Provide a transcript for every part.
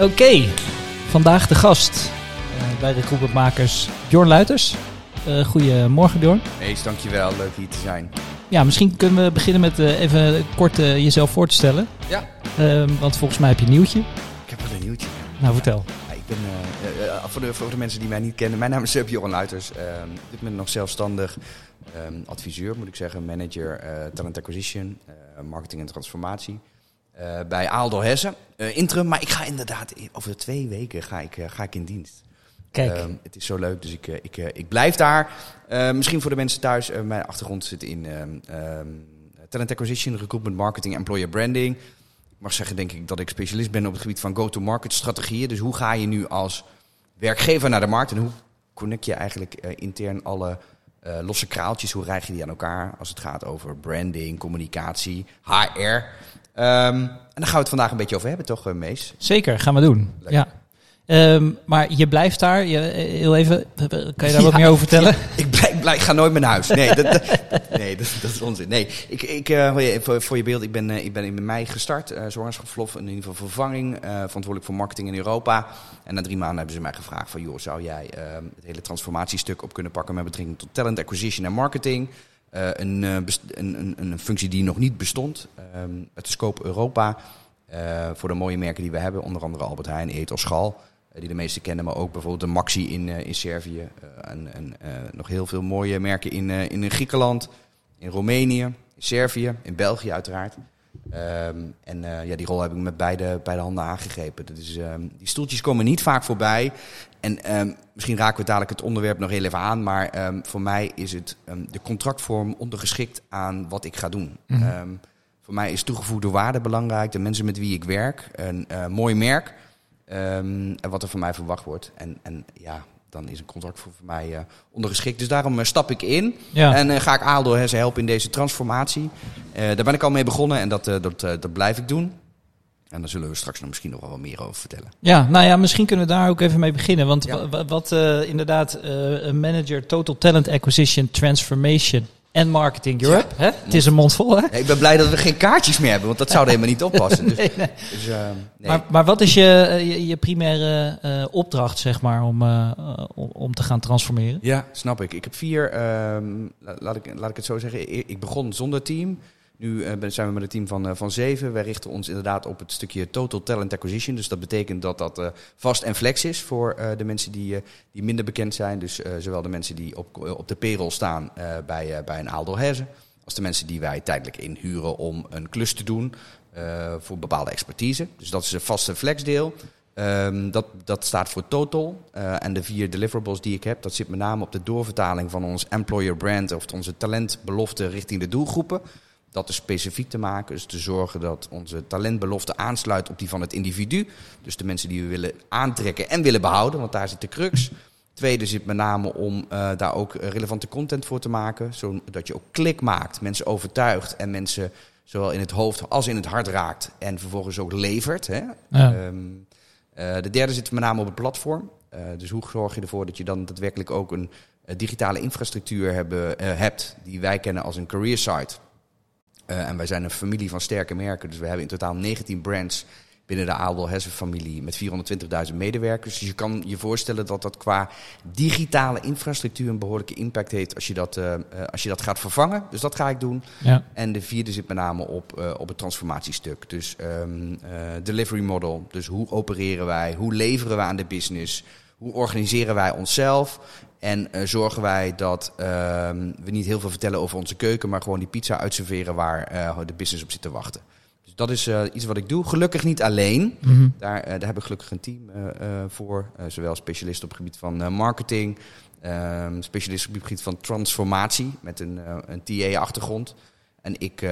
Oké, vandaag de gast uh, bij Recruitmentmakers Bjorn Luiters. Uh, goedemorgen Bjorn. Mees, dankjewel. Leuk hier te zijn. Ja, misschien kunnen we beginnen met uh, even kort jezelf voor te stellen. Ja. Ehm, want volgens mij heb je een nieuwtje. Ik heb wel een nieuwtje. Nou, vertel. Ja, ik ben, voor, de, voor de mensen die mij niet kennen, mijn naam is Bjorn Luiters. Ehm, ik ben nog zelfstandig um, adviseur, moet ik zeggen. Manager talent acquisition, marketing en transformatie. Uh, bij Aaldo Hessen. Uh, interim, maar ik ga inderdaad over twee weken ga ik, uh, ga ik in dienst. Kijk. Ehm, het is zo leuk, dus ik, ik, ik blijf daar. misschien voor de mensen thuis, mijn achtergrond zit in um, talent acquisition, recruitment marketing, employer branding. Ik mag zeggen, denk ik, dat ik specialist ben op het gebied van go-to-market strategieën. Dus hoe ga je nu als werkgever naar de markt en hoe connect je eigenlijk intern alle losse kraaltjes, hoe rijg je die aan elkaar als het gaat over branding, communicatie, HR. Um, en daar gaan we het vandaag een beetje over hebben, toch, eh, Mees? Zeker, gaan we doen. Ja. Um, maar je blijft daar, je, eh, heel even, kan je daar wat meer over vertellen? ik, blijf, blijf, ik ga nooit meer naar huis. Nee, dat, dat nee dat, dat, is onzin. Nee, ik, ik, uh, voor, voor, je beeld, ik ben, uh, ik ben in mei gestart, uh, zwangerschapsverlof, in ieder geval vervanging, verantwoordelijk voor marketing in Europa. En na drie maanden hebben ze mij gevraagd van, joh, zou jij ehm, het hele transformatiestuk op kunnen pakken met betrekking tot talent acquisition en marketing? Een, uh, een, een, een, functie die nog niet bestond. Um, het scope Europa. Uh, voor de mooie merken die we hebben, onder andere Albert Heijn, Ethos, Schal. die de meesten kennen, maar ook bijvoorbeeld de Maxi in, in Servië. en en nog heel veel mooie merken in, in Griekenland, in Roemenië, in Servië, in België uiteraard. Um, en uh, ja, die rol heb ik met beide, beide handen aangegrepen. Dat is, um, die stoeltjes komen niet vaak voorbij. En um, misschien raken we dadelijk het onderwerp nog heel even aan. Maar voor mij is het de contractvorm ondergeschikt aan wat ik ga doen. Mm -hmm. voor mij is toegevoegde waarde belangrijk. De mensen met wie ik werk. Een uh, mooi merk. en wat er van mij verwacht wordt. En, en ja, dan is een contract voor, voor mij uh, ondergeschikt. Dus daarom uh, stap ik in ja. en uh, ga ik Aaldo helpen in deze transformatie. daar ben ik al mee begonnen en dat, dat, dat blijf ik doen. En daar zullen we straks nog misschien nog wel wat meer over vertellen. Ja, nou ja, misschien kunnen we daar ook even mee beginnen. Want ja. wat inderdaad, een manager Total Talent Acquisition Transformation en Marketing Europe. Ja. Hè? Het is een mond vol, hè? ik ben blij dat we geen kaartjes meer hebben, want dat zou er helemaal niet oppassen. Dus, nee, nee. Dus, uh, nee. Maar, maar, wat is je, je, je primaire uh, opdracht, zeg maar, om, uh, om te gaan transformeren? Ja, snap ik. Ik heb vier, um, laat, ik, laat ik het zo zeggen, ik begon zonder team. Nu uh, zijn we met een team van, uh, van zeven. Wij richten ons inderdaad op het stukje Total Talent Acquisition. Dus dat betekent dat dat uh, vast en flex is voor de mensen die, die minder bekend zijn. Dus zowel de mensen die op, op de payroll staan bij, bij een Aaldo Herzen. Als de mensen die wij tijdelijk inhuren om een klus te doen voor bepaalde expertise. Dus dat is een vaste flexdeel. Um, dat, dat staat voor total. En de vier deliverables die ik heb, dat zit met name op de doorvertaling van ons employer brand of onze talentbelofte richting de doelgroepen dat is specifiek te maken. Dus te zorgen dat onze talentbelofte aansluit op die van het individu. Dus de mensen die we willen aantrekken en willen behouden, want daar zit de crux. Tweede zit met name om uh, daar ook relevante content voor te maken. Zodat je ook klik maakt, mensen overtuigt en mensen zowel in het hoofd als in het hart raakt. En vervolgens ook levert. Hè? Ja. Um, uh, de derde zit met name op het platform. Uh, dus hoe zorg je ervoor dat je dan daadwerkelijk ook een digitale infrastructuur hebben, hebt die wij kennen als een career site. Uh, en wij zijn een familie van sterke merken. Dus we hebben in totaal 19 brands binnen de Aaldel Hessen familie met 420.000 medewerkers. Dus je kan je voorstellen dat dat qua digitale infrastructuur een behoorlijke impact heeft als je dat, uh, als je dat gaat vervangen. Dus dat ga ik doen. Ja. En de vierde zit met name op, uh, op het transformatiestuk. Dus um, delivery model. Dus hoe opereren wij? Hoe leveren we aan de business? Hoe organiseren wij onszelf? En uh, zorgen wij dat uh, we niet heel veel vertellen over onze keuken, maar gewoon die pizza uitserveren waar uh, de business op zit te wachten. Dus dat is uh, iets wat ik doe. Gelukkig niet alleen. Mm -hmm. daar, daar heb ik gelukkig een team voor. zowel specialisten op het gebied van marketing, ehm, specialisten op het gebied van transformatie met een, een TA-achtergrond. En ik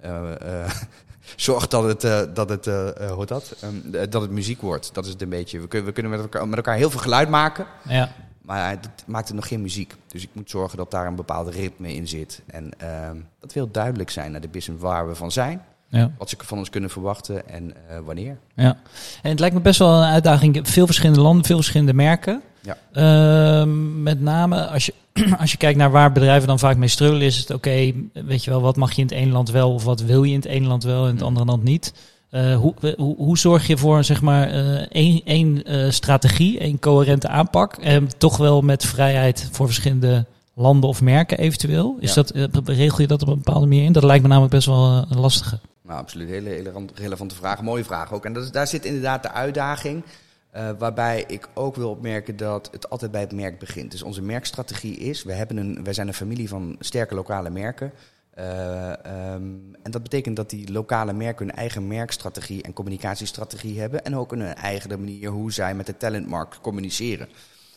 zorg dat het, uh, dat het, uh, hoe dat? Um, dat het muziek wordt. Dat is het een beetje. We kunnen, we kunnen met, elkaar, met elkaar heel veel geluid maken. Ja. Maar het maakt nog geen muziek. Dus ik moet zorgen dat daar een bepaalde ritme in zit. En uh, dat wil duidelijk zijn naar de business waar we van zijn. Ja. Wat ze van ons kunnen verwachten en uh, wanneer. Ja. En het lijkt me best wel een uitdaging. Veel verschillende landen, veel verschillende merken. Ja. Uh, met name als je, als je kijkt naar waar bedrijven dan vaak mee struggelen, is het oké, okay, weet je wel, wat mag je in het ene land wel of wat wil je in het ene land wel en in het andere land niet. Uh, hoe, hoe, hoe, zorg je voor zeg maar één, één strategie, één coherente aanpak en toch wel met vrijheid voor verschillende landen of merken eventueel? Is dat, regel je dat op een bepaalde manier in? Dat lijkt me namelijk best wel een lastige. Nou, absoluut. Hele, hele relevante vraag. Mooie vraag ook. En dat daar zit inderdaad de uitdaging. Uh, waarbij ik ook wil opmerken dat het altijd bij het merk begint. Dus onze merkstrategie is, we hebben een, wij zijn een familie van sterke lokale merken. Uh, um, en dat betekent dat die lokale merken hun eigen merkstrategie en communicatiestrategie hebben. En ook een eigen manier hoe zij met de talentmarkt communiceren.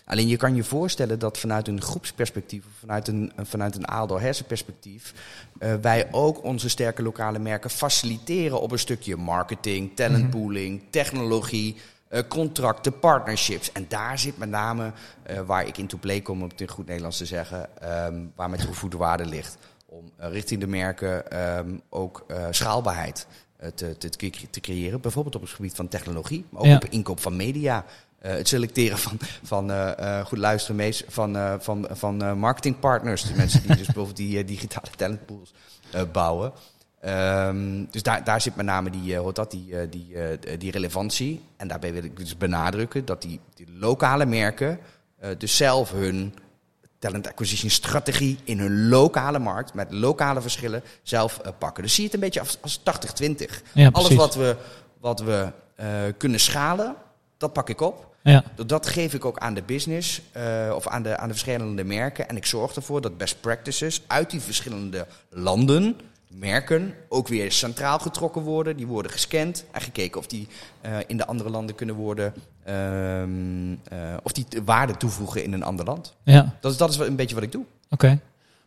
Alleen je kan je voorstellen dat vanuit een groepsperspectief, of vanuit een, vanuit een Aaldo hersenperspectief, uh, wij ook onze sterke lokale merken faciliteren op een stukje marketing, talentpooling, technologie, uh, contracten, partnerships. En daar zit met name uh, waar ik in to play kom, om het in goed Nederlands te zeggen, um, waar mijn toegevoegde waarde ligt. Om richting de merken um, ook schaalbaarheid te, te, te, creëren. Bijvoorbeeld op het gebied van technologie, maar ook ja. op inkoop van media. Uh, het selecteren van, van uh, uh, goed luisteren, meest, van, van, van marketingpartners. De mensen die dus bijvoorbeeld die digitale talentpools bouwen. Um, dus daar, daar zit met name die, uh, dat, die, die, die relevantie. En daarbij wil ik dus benadrukken dat die, die lokale merken dus zelf hun talent acquisition strategie in hun lokale markt met lokale verschillen zelf pakken. Dus zie het een beetje als, als 80-20. Ja, Alles wat we, wat we kunnen schalen, dat pak ik op. Ja. Dat geef ik ook aan de business of aan de, aan de verschillende merken. En ik zorg ervoor dat best practices uit die verschillende landen merken ook weer centraal getrokken worden. Die worden gescand en gekeken of die uh, in de andere landen kunnen worden. Um, uh, of die waarde toevoegen in een ander land. Ja. Dat, is, dat is een beetje wat ik doe. Oké. Okay.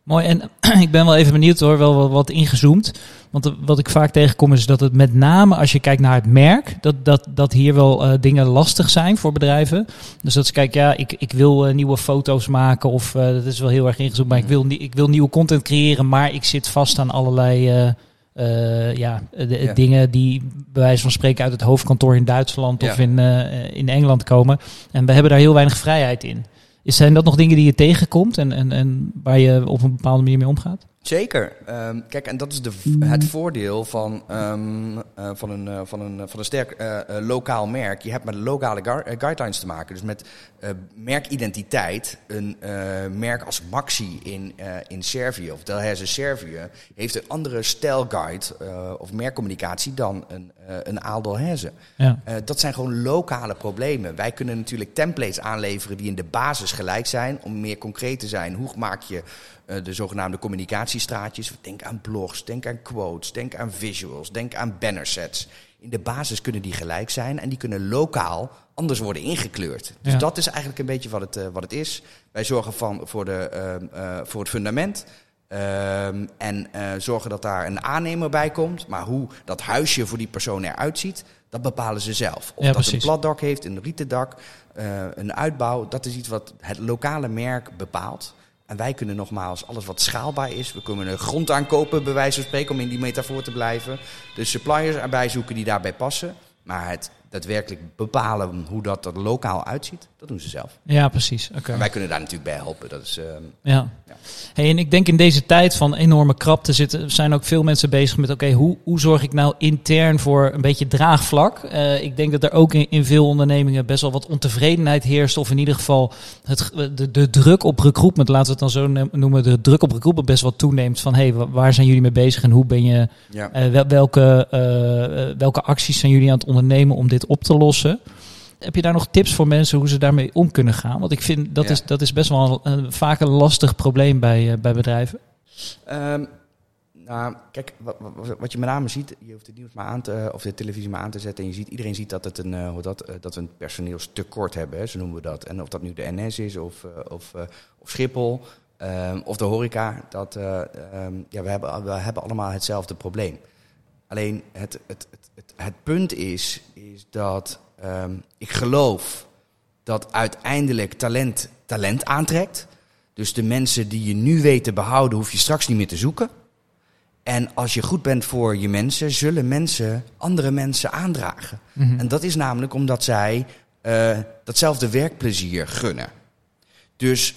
Mooi. En ik ben wel even benieuwd hoor, wel wat, ingezoomd. Want wat ik vaak tegenkom is dat het met name als je kijkt naar het merk, dat, dat, dat hier wel uh, dingen lastig zijn voor bedrijven. Dus dat ze kijken, ja, ik, ik wil uh, nieuwe foto's maken of uh, dat is wel heel erg ingezoomd, maar ik wil, ik wil nieuwe content creëren, maar ik zit vast aan allerlei ja, de, ja. dingen die bij wijze van spreken uit het hoofdkantoor in Duitsland ja. of in, in Engeland komen. En we hebben daar heel weinig vrijheid in. Zijn dat nog dingen die je tegenkomt en, en, en waar je op een bepaalde manier mee omgaat? Zeker. Um, kijk, en dat is de, het voordeel van, um, uh, van, een, uh, van, een, van een sterk uh, lokaal merk. Je hebt met lokale guidelines te maken. Dus met merkidentiteit. Een merk als Maxi in, in Servië of Delhaize Servië heeft een andere stijlguide of merkcommunicatie dan een, een Aal Delhaize. Ja. dat zijn gewoon lokale problemen. Wij kunnen natuurlijk templates aanleveren die in de basis gelijk zijn. Om meer concreet te zijn. Hoe maak je uh, de zogenaamde communicatiestraatjes. Denk aan blogs, denk aan quotes, denk aan visuals, denk aan bannersets. In de basis kunnen die gelijk zijn en die kunnen lokaal anders worden ingekleurd. Dus ja. dat is eigenlijk een beetje wat het, uh, wat het is. Wij zorgen van, voor, de, uh, voor het fundament. Ehm, en zorgen dat daar een aannemer bij komt. Maar hoe dat huisje voor die persoon eruit ziet, dat bepalen ze zelf. Of ja, dat precies. een platdak heeft, een rieten dak, een uitbouw. Dat is iets wat het lokale merk bepaalt. En wij kunnen nogmaals alles wat schaalbaar is. We kunnen een grond aankopen, bij wijze van spreken, om in die metafoor te blijven. De suppliers erbij zoeken die daarbij passen. Maar het daadwerkelijk bepalen hoe dat er lokaal uitziet, dat doen ze zelf. Ja, precies. Okay. wij kunnen daar natuurlijk bij helpen. Dat is, uh, ja. ja. Hey, en ik denk in deze tijd van enorme krapte zitten, zijn ook veel mensen bezig met: oké, hoe, hoe zorg ik nou intern voor een beetje draagvlak? Uh, ik denk dat er ook in, in, veel ondernemingen best wel wat ontevredenheid heerst, of in ieder geval het, de, de druk op recruitment, laten we het dan zo noemen, de druk op recruitment best wel toeneemt. Van hey, waar zijn jullie mee bezig en hoe ben je, ja. uh, welke, welke acties zijn jullie aan het ondernemen om dit op te lossen. Heb je daar nog tips voor mensen hoe ze daarmee om kunnen gaan? Want ik vind dat, is, dat is best wel een, vaak een lastig probleem bij, uh, bij bedrijven. Um, nou, kijk, wat, wat, je met name ziet, je hoeft het nieuws maar aan te, of de televisie maar aan te zetten. En je ziet, iedereen ziet dat, het een, uh, hoe dat, uh, dat we een personeelstekort hebben, hè, zo noemen we dat. En of dat nu de NS is of, of, of Schiphol um, of de horeca, dat, um, ja, we, hebben, we hebben allemaal hetzelfde probleem. Alleen het, het, het, het, het punt is, is dat um, ik geloof dat uiteindelijk talent talent aantrekt. Dus de mensen die je nu weet te behouden, hoef je straks niet meer te zoeken. En als je goed bent voor je mensen, zullen mensen andere mensen aandragen. Mm -hmm. En dat is namelijk omdat zij uh, datzelfde werkplezier gunnen. Dus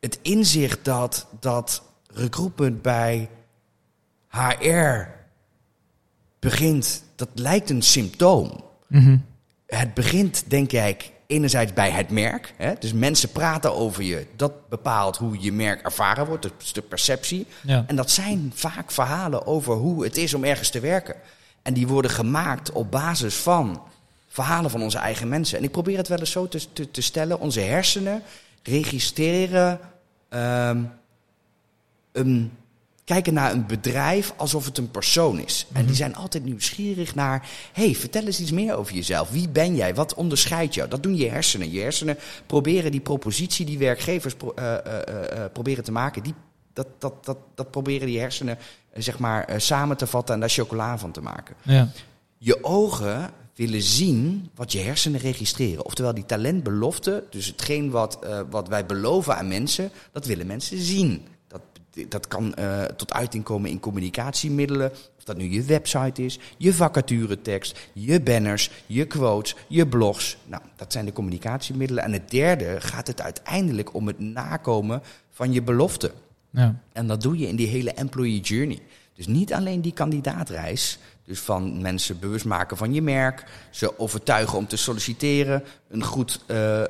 het inzicht dat, dat recruitment bij HR begint dat lijkt een symptoom. Mhm. Het begint, denk ik, enerzijds bij het merk. Hè? Dus mensen praten over je. Dat bepaalt hoe je merk ervaren wordt, dus de perceptie. Ja. En dat zijn vaak verhalen over hoe het is om ergens te werken. En die worden gemaakt op basis van verhalen van onze eigen mensen. En ik probeer het wel eens zo te, te, te stellen. Onze hersenen registreren ehm, een, kijken naar een bedrijf alsof het een persoon is. En die zijn altijd nieuwsgierig naar... hey, vertel eens iets meer over jezelf. Wie ben jij? Wat onderscheidt jou? Dat doen je hersenen. Je hersenen proberen die propositie die werkgevers pro- eh, eh, eh, proberen te maken... Die, dat, dat, dat, dat proberen die hersenen zeg maar, samen te vatten en daar chocola van te maken. Ja. Je ogen willen zien wat je hersenen registreren. Oftewel die talentbelofte, dus hetgeen wat, wat wij beloven aan mensen, dat willen mensen zien. Dat, kan eh, tot uiting komen in communicatiemiddelen. Of dat nu je website is, je vacaturetekst, je banners, je quotes, je blogs. Nou, dat zijn de communicatiemiddelen. En het derde gaat het uiteindelijk om het nakomen van je belofte. Ja. En dat doe je in die hele employee journey. Dus niet alleen die kandidaatreis. Dus van mensen bewust maken van je merk. Ze overtuigen om te solliciteren. Een goed eh,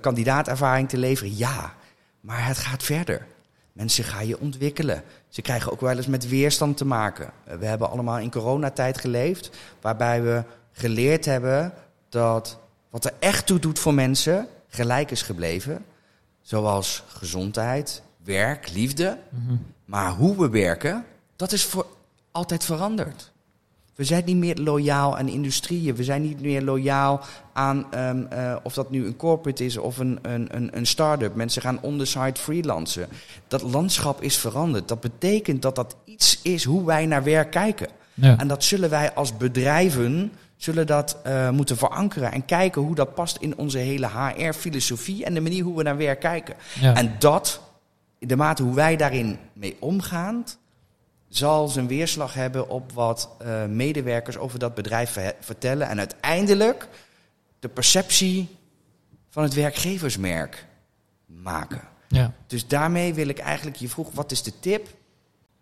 kandidaatervaring te leveren. Ja, maar het gaat verder. Mensen gaan je ontwikkelen. Ze krijgen ook wel eens met weerstand te maken. Eh, we hebben allemaal in coronatijd geleefd. Waarbij we geleerd hebben dat wat er echt toe doet voor mensen gelijk is gebleven. Zoals gezondheid, werk, liefde. Maar hoe we werken, dat is voor altijd veranderd. We zijn niet meer loyaal aan industrieën. We zijn niet meer loyaal aan ehm, eh, of dat nu een corporate is of een, een, een, een start-up. Mensen gaan on the side freelancen. Dat landschap is veranderd. Dat betekent dat dat iets is hoe wij naar werk kijken. Ja. En dat zullen wij als bedrijven zullen dat, eh, moeten verankeren en kijken hoe dat past in onze hele HR-filosofie en de manier hoe we naar werk kijken. Ja. En dat, in de mate hoe wij daarin mee omgaan, zal zijn weerslag hebben op wat eh, medewerkers over dat bedrijf ver- vertellen. En uiteindelijk de perceptie van het werkgeversmerk maken. Ja. Dus daarmee wil ik eigenlijk, je vroeg wat is de tip?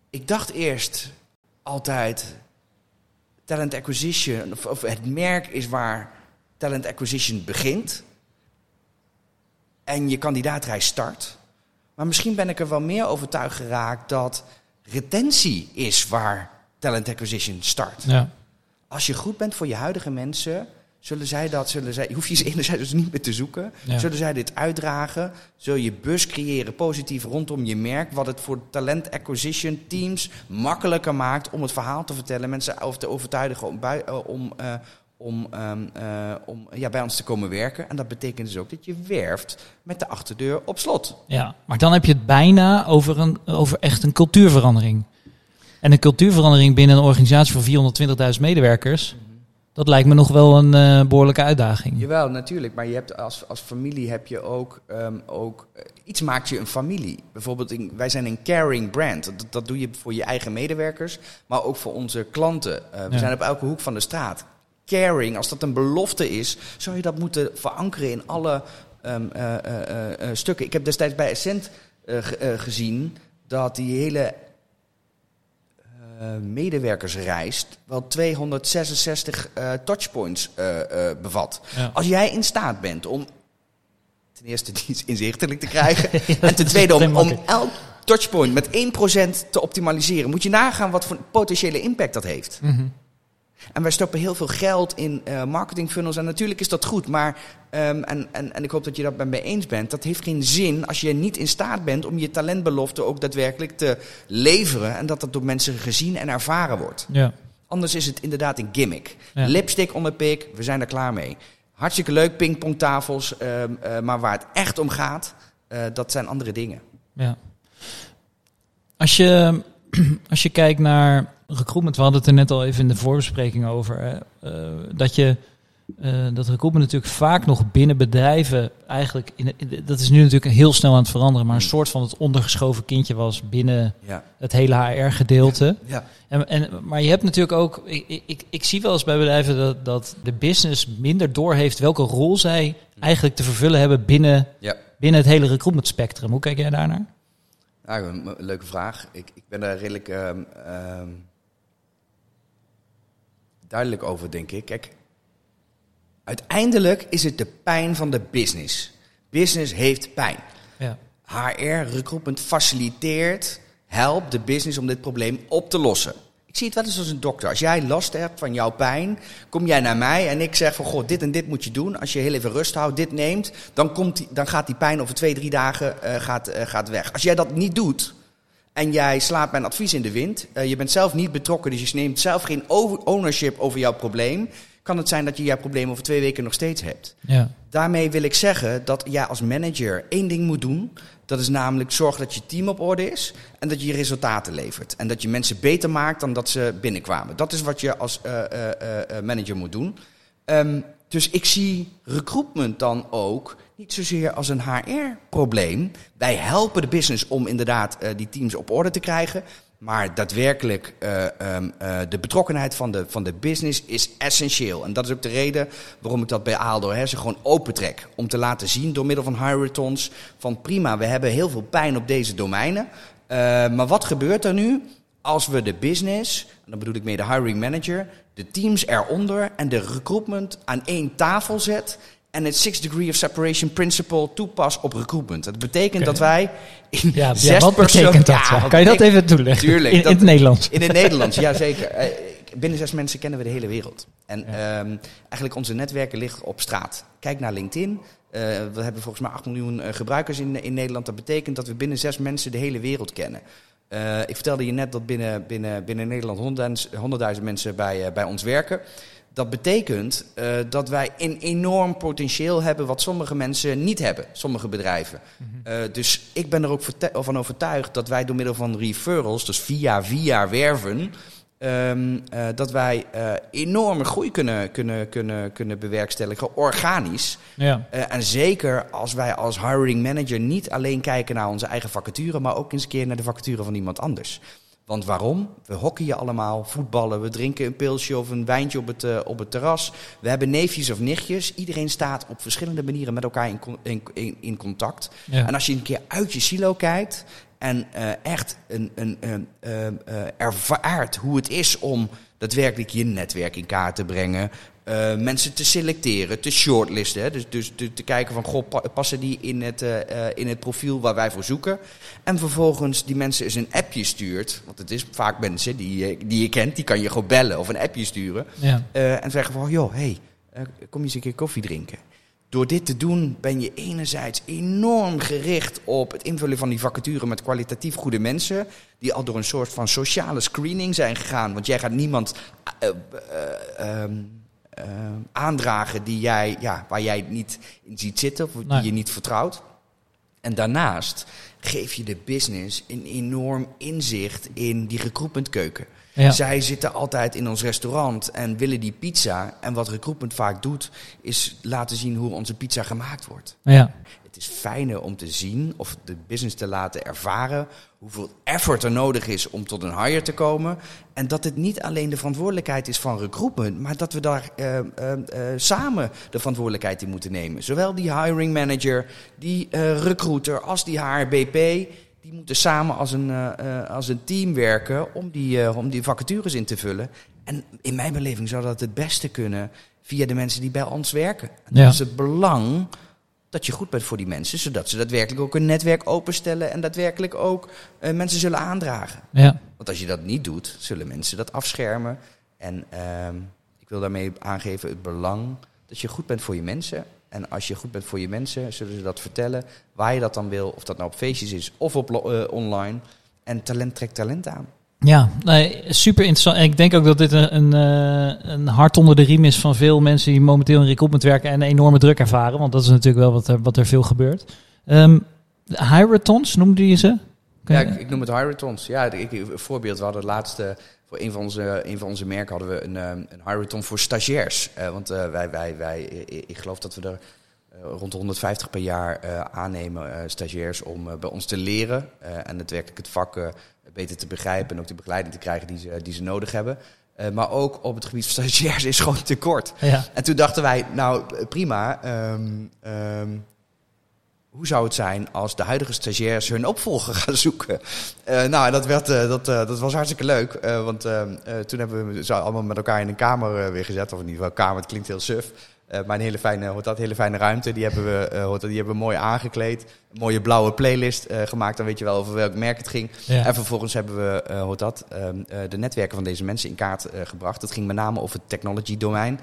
Ik dacht eerst altijd talent acquisition, of, of het merk is waar talent acquisition begint. En je kandidaatreis start. Maar misschien ben ik er wel meer overtuigd geraakt dat retentie is waar talent acquisition start. Ja. Als je goed bent voor je huidige mensen, zullen zij dat, zullen zij, hoef je ze enerzijds dus niet meer te zoeken. Ja. Zullen zij dit uitdragen? Zul je bus creëren positief rondom je merk, wat het voor talent acquisition teams makkelijker maakt om het verhaal te vertellen, mensen over te overtuigen om, eh, om, eh, om, ehm, eh, om ja, bij ons te komen werken. En dat betekent dus ook dat je werft met de achterdeur op slot. Ja, maar dan heb je het bijna over, een, over echt een cultuurverandering. En een cultuurverandering binnen een organisatie van 420.000 medewerkers, dat lijkt me nog wel een eh, behoorlijke uitdaging. Jawel, natuurlijk. Maar je hebt als, als familie heb je ook, ehm, ook eh, iets maakt je een familie. Bijvoorbeeld, in- wij zijn een caring brand. Dat, dat doe je voor je eigen medewerkers, maar ook voor onze klanten. We Ja. zijn op elke hoek van de straat. Caring, als dat een belofte is, zou je dat moeten verankeren in alle ehm, eh, eh, eh, stukken. Ik heb destijds bij Essent eh, gezien dat die hele medewerkersreis wel 266 eh, touchpoints bevat. Ja. Als jij in staat bent om ten eerste die inzichtelijk te krijgen. Ja, en ten tweede om, elk touchpoint met 1% te optimaliseren. Moet je nagaan wat voor potentiële impact dat heeft. Mhm. En wij stoppen heel veel geld in eh marketing funnels. En natuurlijk is dat goed. Maar, ehm, en, en, en ik hoop dat je dat met mij eens bent. Dat heeft geen zin als je niet in staat bent om je talentbelofte ook daadwerkelijk te leveren. En dat dat door mensen gezien en ervaren wordt. Ja. Anders is het inderdaad een gimmick. Ja. Lipstick on the pik, we zijn er klaar mee. Hartstikke leuk, pingpongtafels. ehm, eh, maar waar het echt om gaat, eh, dat zijn andere dingen. Ja. Als je, als je kijkt naar recruitment, we hadden het er net al even in de voorbespreking over, hè, eh, dat je eh, dat recruitment natuurlijk vaak nog binnen bedrijven eigenlijk, in, in- dat is nu natuurlijk heel snel aan het veranderen, maar een soort van het ondergeschoven kindje was binnen Ja. het hele HR-gedeelte. ja. En, en, maar je hebt natuurlijk ook, ik, ik- ik, ik zie wel eens bij bedrijven dat, dat de business minder doorheeft welke rol zij eigenlijk te vervullen hebben binnen, Ja. binnen het hele recruitment spectrum. Hoe kijk jij daarnaar? Nou, een een leuke vraag. Ik, ik ben daar redelijk. ehm, ehm, duidelijk over, denk ik. Kijk, uiteindelijk is het de pijn van de business. Business heeft pijn. Ja. HR, recruitment, faciliteert, helpt de business om dit probleem op te lossen. Ik zie het wel eens als een dokter. Als jij last hebt van jouw pijn, kom jij naar mij en ik zeg van goh, dit en dit moet je doen. Als je heel even rust houdt, dit neemt, dan, komt dan gaat die pijn over twee, drie dagen uh, gaat, uh, gaat weg. Als jij dat niet doet en jij slaat mijn advies in de wind, uh, je bent zelf niet betrokken, dus je neemt zelf geen ownership over jouw probleem, kan het zijn dat je jouw probleem over twee weken nog steeds hebt. Ja. Daarmee wil ik zeggen dat jij als manager één ding moet doen. Dat is namelijk zorgen dat je team op orde is en dat je je resultaten levert. En dat je mensen beter maakt dan dat ze binnenkwamen. Dat is wat je als uh, uh, uh, manager moet doen. Um, dus ik zie recruitment dan ook niet zozeer als een HR-probleem. Wij helpen de business om inderdaad die teams op orde te krijgen. Maar daadwerkelijk, uh, de betrokkenheid van de, van de business is essentieel. En dat is ook de reden waarom ik dat bij Aaldo Hersen gewoon opentrek. Om te laten zien door middel van returns van prima, we hebben heel veel pijn op deze domeinen. Uh, maar wat gebeurt er nu als we de business, en dan bedoel ik mee de hiring manager, de teams eronder en de recruitment aan één tafel zet en het Six Degree of Separation Principle toepas op recruitment. Dat betekent okay. dat wij in ja, zes ja, wat betekent dat? Ja, kan je dat even toelichten? Tuurlijk. In, in het Nederlands. In het Nederlands, ja zeker. Uh, binnen zes mensen kennen we de hele wereld. En ja. um, eigenlijk onze netwerken liggen op straat. Kijk naar LinkedIn. Uh, we hebben volgens mij 8 miljoen uh, gebruikers in, in Nederland. Dat betekent dat we binnen zes mensen de hele wereld kennen. Uh, ik vertelde je net dat binnen, binnen, binnen Nederland 100.000 mensen bij, bij ons werken. Dat betekent uh, dat wij een enorm potentieel hebben wat sommige mensen niet hebben, sommige bedrijven. Mm-hmm. Uh, dus ik ben er ook van overtuigd dat wij door middel van referrals, dus via via werven, um, uh, dat wij enorme groei kunnen, kunnen, kunnen, kunnen bewerkstelligen, organisch. Ja. en zeker als wij als hiring manager niet alleen kijken naar onze eigen vacature, maar ook eens een keer naar de vacature van iemand anders. Want waarom? We hockeyen allemaal, voetballen, we drinken een pilsje of een wijntje op het, uh, op het terras. We hebben neefjes of nichtjes. Iedereen staat op verschillende manieren met elkaar in, in, in, in contact. Ja. En als je een keer uit je silo kijkt en uh, echt een, een, een, uh, ervaart hoe het is om daadwerkelijk je netwerk in kaart te brengen. Uh, mensen te selecteren, te shortlisten. Hè? Dus, dus te, te, kijken van, goh, passen die in het, uh, in het profiel waar wij voor zoeken? En vervolgens die mensen eens een appje stuurt. Want het is vaak mensen die, die je kent, die kan je gewoon bellen of een appje sturen. Ja. Uh, en zeggen van, joh, hey, kom eens een keer koffie drinken. Door dit te doen ben je enerzijds enorm gericht op het invullen van die vacature met kwalitatief goede mensen. Die al door een soort van sociale screening zijn gegaan. Want jij gaat niemand uh, aandragen die jij, ja, waar jij niet in ziet zitten of die Nee. je niet vertrouwt. En daarnaast geef je de business een enorm inzicht in die recruitmentkeuken. Ja. Zij zitten altijd in ons restaurant en willen die pizza. En wat recruitment vaak doet, is laten zien hoe onze pizza gemaakt wordt. Ja. Het is fijner om te zien of de business te laten ervaren hoeveel effort er nodig is om tot een hire te komen. En dat het niet alleen de verantwoordelijkheid is van recruitment, maar dat we daar uh, uh, uh, samen de verantwoordelijkheid in moeten nemen. Zowel die hiring manager, die uh, recruiter als die HRBP. Die moeten samen als een, als een team werken om die, om die vacatures in te vullen. En in mijn beleving zou dat het beste kunnen via de mensen die bij ons werken. En Ja. dat is het belang dat je goed bent voor die mensen, zodat ze daadwerkelijk ook een netwerk openstellen en daadwerkelijk ook uh, mensen zullen aandragen. Ja. Want als je dat niet doet, zullen mensen dat afschermen. En uh, ik wil daarmee aangeven het belang dat je goed bent voor je mensen. En als je goed bent voor je mensen, zullen ze dat vertellen waar je dat dan wil. Of dat nou op feestjes is of op uh, online. En talent trekt talent aan. Ja, nee, super interessant. En ik denk ook dat dit een, een, uh, een hart onder de riem is van veel mensen die momenteel in recruitment werken en enorme druk ervaren. Want dat is natuurlijk wel wat er, wat er veel gebeurt. Um, Hyratons noemde je ze? Ja, ik, ik, noem het Hyratons. Ja, ik, een voorbeeld. We hadden het laatste, voor een van onze, een van onze merken hadden we een, een Hyraton voor stagiairs. Uh, want uh, wij, wij, wij, ik geloof dat we er rond de 150 per jaar uh, aannemen, uh, stagiairs, om bij ons te leren en daadwerkelijk het vak beter te begrijpen en ook de begeleiding te krijgen die ze, die ze nodig hebben. Maar ook op het gebied van stagiairs is gewoon tekort. Ja. En toen dachten wij, nou prima, um, um, hoe zou het zijn als de huidige stagiairs hun opvolger gaan zoeken? Uh, nou, dat, werd, uh, dat, uh, dat was hartstikke leuk. want toen hebben we ze allemaal met elkaar in een kamer weer gezet. Of in ieder geval, kamer, het klinkt heel suf. Maar een hele fijne, dat, hele fijne ruimte. Die hebben, we, die hebben we mooi aangekleed. Een mooie blauwe playlist gemaakt. Dan weet je wel over welk merk het ging. Ja. En vervolgens hebben we uh, dat, de netwerken van deze mensen in kaart gebracht. Het ging met name over het technology domein.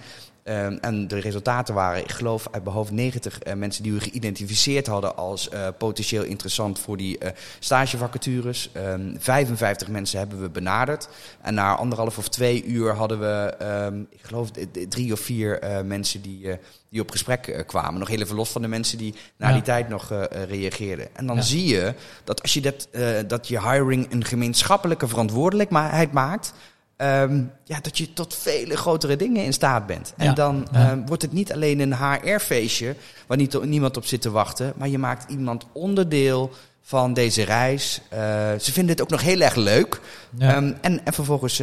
Um, en de resultaten waren, ik geloof uit mijn hoofd, 90 uh, mensen die we geïdentificeerd hadden als uh, potentieel interessant voor die uh, stagevacatures. Um, 55 mensen hebben we benaderd. En na anderhalf of twee uur hadden we, um, ik geloof, drie of vier mensen die, die op gesprek kwamen. Nog heel even los van de mensen die na ja. die tijd nog reageerden. En dan ja. zie je dat als je dat, dat je hiring een gemeenschappelijke verantwoordelijkheid maakt Um, ja, dat je tot vele grotere dingen in staat bent. En dan ja. um, wordt het niet alleen een HR-feestje waar niet, niemand op zit te wachten, maar je maakt iemand onderdeel van deze reis. Uh, ze vinden het ook nog heel erg leuk. Ja. Um, en, en vervolgens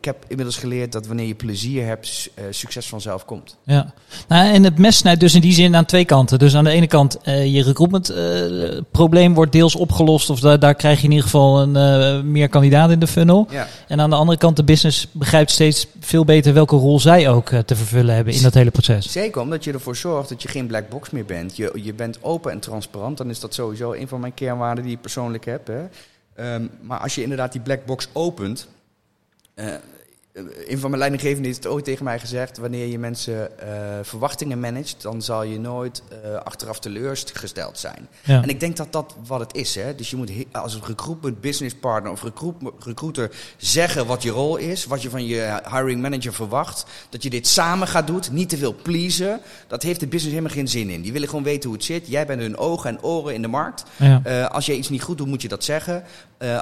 ik heb inmiddels geleerd dat wanneer je plezier hebt, uh, succes vanzelf komt. Ja, nou, en het mes snijdt dus in die zin aan twee kanten. Dus aan de ene kant, uh, je recruitment uh, probleem wordt deels opgelost. Of da daar krijg je in ieder geval een, meer kandidaten in de funnel. Ja. En aan de andere kant, de business begrijpt steeds veel beter welke rol zij ook te vervullen hebben in dat hele proces. Zeker, omdat je ervoor zorgt dat je geen black box meer bent. Je, je bent open en transparant. Dan is dat sowieso een van mijn kernwaarden die ik persoonlijk heb. Hè. Um, maar als je inderdaad die black box opent uh, een van mijn leidinggevenden heeft het ooit tegen mij gezegd: wanneer je mensen uh, verwachtingen managt, dan zal je nooit uh, achteraf teleurgesteld zijn. Ja. En ik denk dat dat wat het is. Hè? Dus je moet als een recruitment business partner of recruit, recruiter zeggen wat je rol is, wat je van je hiring manager verwacht. Dat je dit samen gaat doen, niet te veel pleasen. Dat heeft de business helemaal geen zin in. Die willen gewoon weten hoe het zit. Jij bent hun ogen en oren in de markt. Ja. Uh, als je iets niet goed doet, moet je dat zeggen.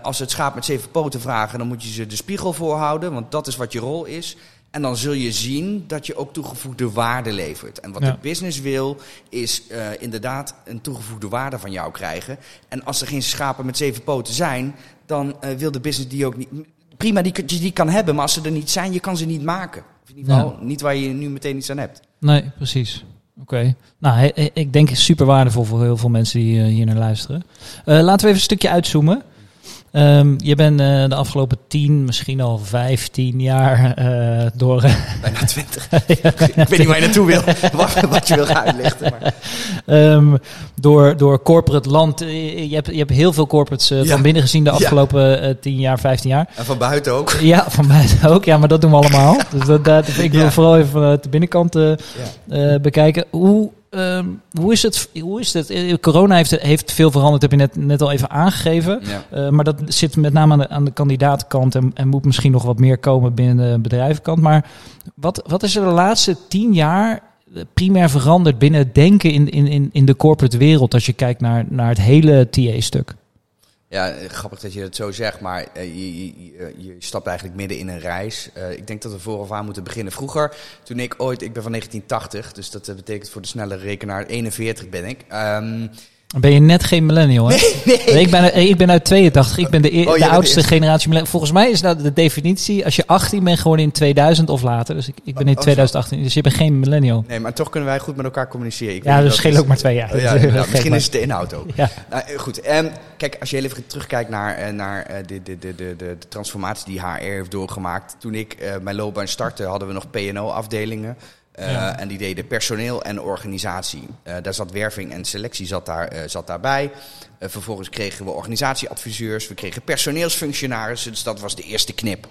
als ze het schaap met zeven poten vragen, dan moet je ze de spiegel voorhouden, want dat is wat je rol is. En dan zul je zien dat je ook toegevoegde waarde levert. En wat ja. de business wil, is uh, inderdaad een toegevoegde waarde van jou krijgen. En als er geen schapen met zeven poten zijn, dan uh, wil de business die ook niet. Prima, die, die kan hebben, maar als ze er niet zijn, je kan ze niet maken. Of in ieder geval ja. niet waar je nu meteen iets aan hebt. Nee, precies. Oké. Okay. Nou, ik denk super waardevol voor heel veel mensen die uh, hier naar luisteren. laten we even een stukje uitzoomen. Um, je bent uh, de afgelopen tien, misschien al vijftien jaar uh, door... bijna twintig. ja, ik weet niet waar je naartoe wil, wat, wat je wil gaan uitlichten. Maar. Um, door, door corporate land. Je hebt, je hebt heel veel corporates uh, ja. van binnen gezien de afgelopen tien jaar, vijftien jaar. En van buiten ook. Ja, van buiten ook. Ja, maar dat doen we allemaal. dus dat, dat, ik wil vooral even de binnenkant bekijken. Hoe Um, hoe, is het, hoe is het? Eh, corona heeft, heeft veel veranderd, heb je net, net al even aangegeven. Ja. Uh, maar dat zit met name aan de, aan de kandidatenkant en, en, moet misschien nog wat meer komen binnen de bedrijvenkant. Maar wat, wat is er de laatste tien jaar primair veranderd binnen het denken in, in, in de corporate wereld als je kijkt naar, naar het hele TA-stuk? Ja, grappig dat je dat zo zegt, maar uh, je, je, je, stapt eigenlijk midden in een reis. Uh, ik denk dat we vooraf aan moeten beginnen. Vroeger, toen ik ooit, ik ben van 1980, dus dat betekent voor de snelle rekenaar 41 ben ik. Um, ben je net geen millennial, hè? Nee, nee. Ik, ben, ik ben uit 82. Ik ben de, e- oh, de oudste generatie millennial. Volgens mij is dat de definitie als je 18 bent geworden in 2000 of later. Dus ik, ik ben in oh, 2018. Dus je bent geen millennial. Nee, maar toch kunnen wij goed met elkaar communiceren. Ik ja, dus scheelt ook maar twee jaar. Oh, ja, ja, misschien is het de inhoud ook. Ja. Nou, eh, goed. Um, kijk, als je heel even terugkijkt naar, uh, naar uh, de, de, de, de, de, transformatie die HR heeft doorgemaakt. Toen ik uh, mijn loopbaan startte, hadden we nog P&O-afdelingen. Ja. En die deden personeel en organisatie. Uh, daar zat werving en selectie zat, daar, uh, zat daarbij. vervolgens kregen we organisatieadviseurs, we kregen personeelsfunctionarissen. Dus dat was de eerste knip.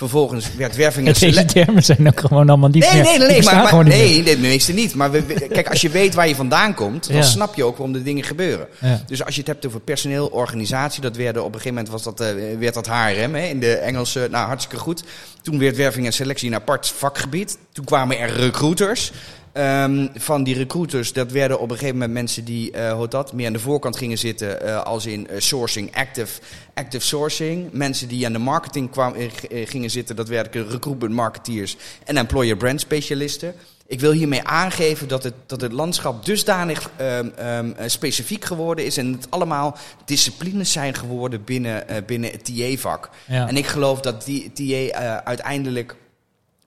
Vervolgens werd werving en Deze termen zijn ook gewoon allemaal niet nee, meer... Nee, nee, nee, maar, maar, nee, de meeste niet. Maar we, kijk, als je weet waar je vandaan komt, dan ja. snap je ook waarom de dingen gebeuren. Ja. Dus als je het hebt over personeel, organisatie, dat werd op een gegeven moment was dat, uh, werd dat HRM hè, in de Engelse, nou hartstikke goed. Toen werd werving en selectie een apart vakgebied. Toen kwamen er recruiters. Um, van die recruiters, dat werden op een gegeven moment mensen die uh, hoe dat, meer aan de voorkant gingen zitten, uh, als in uh, sourcing, active, active sourcing. Mensen die aan de marketing kwam, gingen zitten, dat werden recruitment marketeers en employer brand specialisten. Ik wil hiermee aangeven dat het, dat het landschap dusdanig um, um, specifiek geworden is en het allemaal disciplines zijn geworden binnen, binnen het TA-vak. Ja. En ik geloof dat die TA uiteindelijk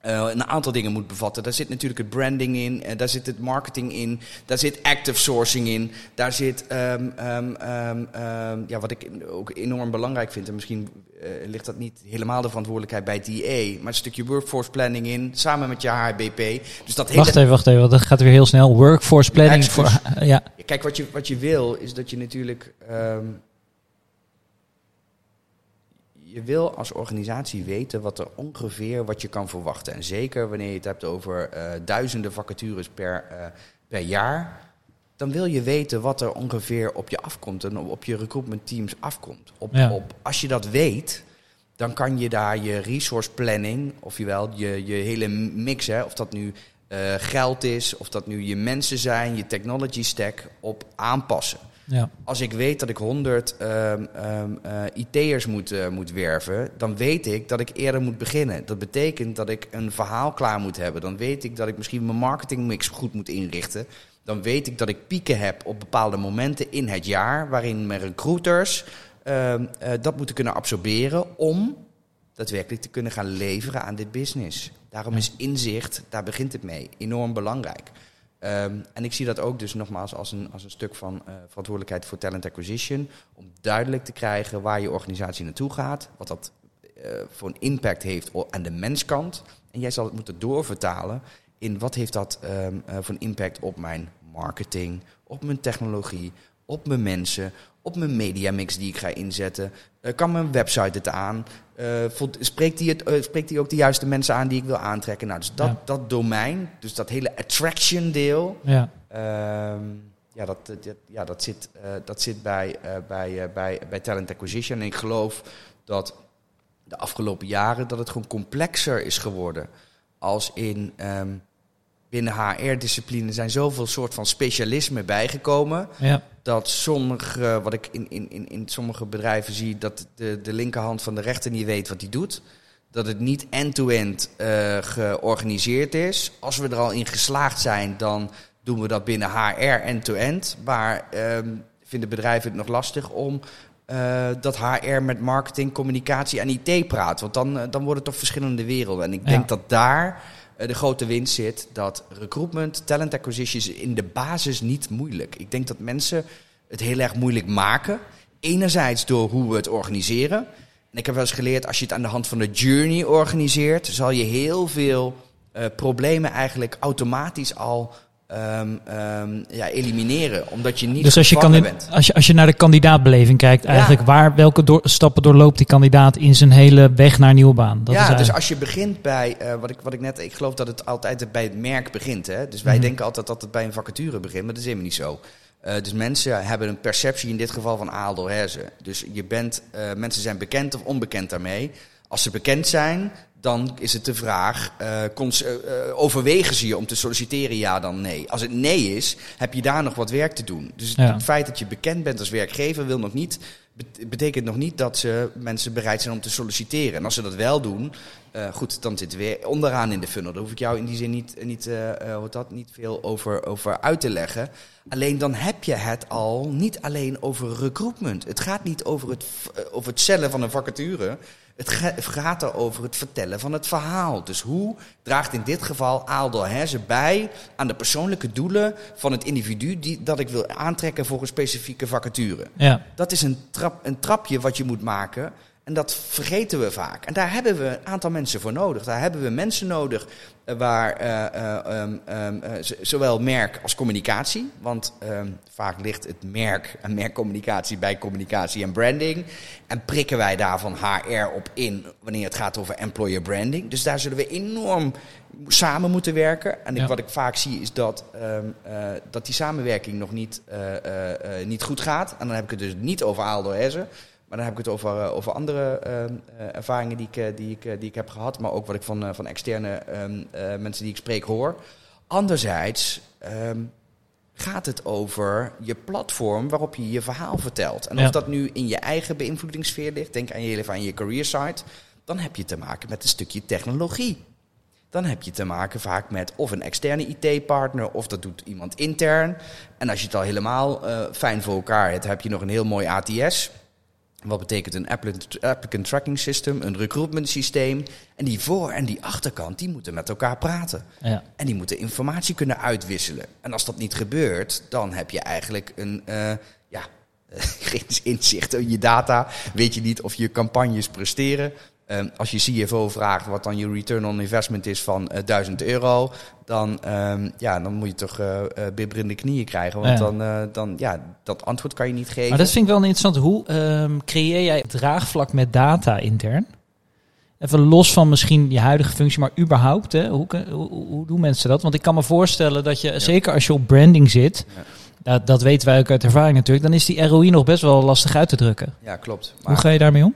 uh, een aantal dingen moet bevatten. Daar zit natuurlijk het branding in, uh, daar zit het marketing in, daar zit active sourcing in, daar zit um, um, um, ja, wat ik ook enorm belangrijk vind, en misschien uh, ligt dat niet helemaal de verantwoordelijkheid bij DA, maar een stukje workforce planning in, samen met je HBP. Dus dat hele... Wacht even, wacht even, want dat gaat weer heel snel. Workforce planning voor. Ja. Kijk, wat je, wat je wil, is dat je natuurlijk je wil als organisatie weten wat er ongeveer wat je kan verwachten. En zeker wanneer je het hebt over uh, duizenden vacatures per, uh, per jaar. Dan wil je weten wat er ongeveer op je afkomt en op je recruitment teams afkomt. Op, ja. op, als je dat weet, dan kan je daar je resource planning, of je, je, je hele mix, hè, of dat nu uh, geld is, of dat nu je mensen zijn, je technology stack, op aanpassen. Ja. Als ik weet dat ik 100 um, um, uh, IT'ers moet, uh, moet werven, dan weet ik dat ik eerder moet beginnen. Dat betekent dat ik een verhaal klaar moet hebben. Dan weet ik dat ik misschien mijn marketingmix goed moet inrichten. Dan weet ik dat ik pieken heb op bepaalde momenten in het jaar, waarin mijn recruiters uh, dat moeten kunnen absorberen om daadwerkelijk te kunnen gaan leveren aan dit business. Daarom is inzicht, daar begint het mee, enorm belangrijk. Um, en ik zie dat ook dus nogmaals als een, als een stuk van uh, verantwoordelijkheid voor talent acquisition. Om duidelijk te krijgen waar je organisatie naartoe gaat. Wat dat uh, voor een impact heeft aan de menskant. En jij zal het moeten doorvertalen in wat heeft dat um, uh, voor een impact op mijn marketing, op mijn technologie, op mijn mensen, op mijn mediamix die ik ga inzetten. Uh, kan mijn website het aan? Uh, spreekt, die het, uh, spreekt die ook de juiste mensen aan die ik wil aantrekken? Nou, dus dat, ja. dat domein, dus dat hele attraction deel, ja, uh, ja, dat, dat, ja dat, zit, dat zit bij, bij, bij, bij talent acquisition. En ik geloof dat de afgelopen jaren dat het gewoon complexer is geworden. Als in um, binnen HR-discipline zijn zoveel soort van specialismen bijgekomen. Ja. Dat sommige, wat ik in, in, in, in sommige bedrijven zie, dat de, de linkerhand van de rechter niet weet wat hij doet. Dat het niet end-to-end uh, georganiseerd is. Als we er al in geslaagd zijn, dan doen we dat binnen HR end-to-end. Maar um, vinden bedrijven het nog lastig om uh, dat HR met marketing, communicatie en IT praat. Want dan, uh, dan worden het toch verschillende werelden. En ik ja. denk dat daar de grote winst zit. Dat recruitment, talent acquisition is in de basis niet moeilijk. Ik denk dat mensen het heel erg moeilijk maken. Enerzijds door hoe we het organiseren. En ik heb wel eens geleerd, als je het aan de hand van de journey organiseert, zal je heel veel uh, problemen eigenlijk automatisch al Um, um, ja, elimineren. Omdat je niet dus als je, kan bent. Als je, als je naar de kandidaatbeleving kijkt, eigenlijk ja. waar, welke door, stappen doorloopt die kandidaat in zijn hele weg naar een nieuwe baan? Dat ja, dus als je begint bij, uh, wat, ik, wat ik net, ik geloof dat het altijd bij het merk begint. Hè? Dus wij mm -hmm. denken altijd dat het bij een vacature begint, maar dat is helemaal niet zo. Uh, dus mensen hebben een perceptie in dit geval van Aaldor Herzen. Dus je bent, uh, mensen zijn bekend of onbekend daarmee. Als ze bekend zijn, dan is het de vraag, uh, uh, overwegen ze je om te solliciteren, ja dan nee. Als het nee is, heb je daar nog wat werk te doen. Dus ja. het feit dat je bekend bent als werkgever wil nog niet, betekent nog niet dat ze mensen bereid zijn om te solliciteren. En als ze dat wel doen, uh, goed, dan zitten we weer onderaan in de funnel. Daar hoef ik jou in die zin niet, niet, uh, dat, niet veel over, over uit te leggen. Alleen dan heb je het al niet alleen over recruitment. Het gaat niet over het, over het cellen van een vacature. Het gaat er over het vertellen van het verhaal. Dus hoe draagt in dit geval Aaldel Herzen bij aan de persoonlijke doelen van het individu die, dat ik wil aantrekken voor een specifieke vacature? Ja. Dat is een, trap, een trapje wat je moet maken. En dat vergeten we vaak. En daar hebben we een aantal mensen voor nodig. Daar hebben we mensen nodig waar uh, um, um, zowel merk als communicatie. Want vaak ligt het merk en merkcommunicatie bij communicatie en branding. En prikken wij daarvan HR op in wanneer het gaat over employer branding. Dus daar zullen we enorm samen moeten werken. En ik, wat ik vaak zie is dat, dat die samenwerking nog niet, niet goed gaat. En dan heb ik het dus niet over Aaldo Hessen. Maar dan heb ik het over, uh, over andere uh, ervaringen die ik, die, ik, die ik heb gehad. Maar ook wat ik van, van externe um, mensen die ik spreek hoor. Anderzijds um, gaat het over je platform waarop je je verhaal vertelt. En ja. of dat nu in je eigen beïnvloedingssfeer ligt, denk aan je, aan je career site, dan heb je te maken met een stukje technologie. Dan heb je te maken vaak met of een externe IT-partner of dat doet iemand intern. En als je het al helemaal uh, fijn voor elkaar hebt, heb je nog een heel mooi ATS. Wat betekent een applicant, tracking system, een recruitment systeem. En die voor- en die achterkant, die moeten met elkaar praten. Ja. En die moeten informatie kunnen uitwisselen. En als dat niet gebeurt, dan heb je eigenlijk een, eh, ja, geen inzicht in je data. Weet je niet of je campagnes presteren. Ehm, als je CFO vraagt wat dan je return on investment is van eh 1000 euro, dan, ehm, ja, dan moet je toch eh eh, bibberende knieën krijgen. Want Ja. dan, dan, ja, dat antwoord kan je niet geven. Maar dat vind ik wel interessant. Hoe ehm, creëer jij draagvlak met data intern? Even los van misschien je huidige functie, maar überhaupt. Hè? Hoe, hoe, hoe- doen mensen dat? Want ik kan me voorstellen dat je, zeker als je op branding zit, Ja. dat, dat weten wij ook uit ervaring natuurlijk, dan is die ROI nog best wel lastig uit te drukken. Ja, klopt. Hoe ga je daarmee om?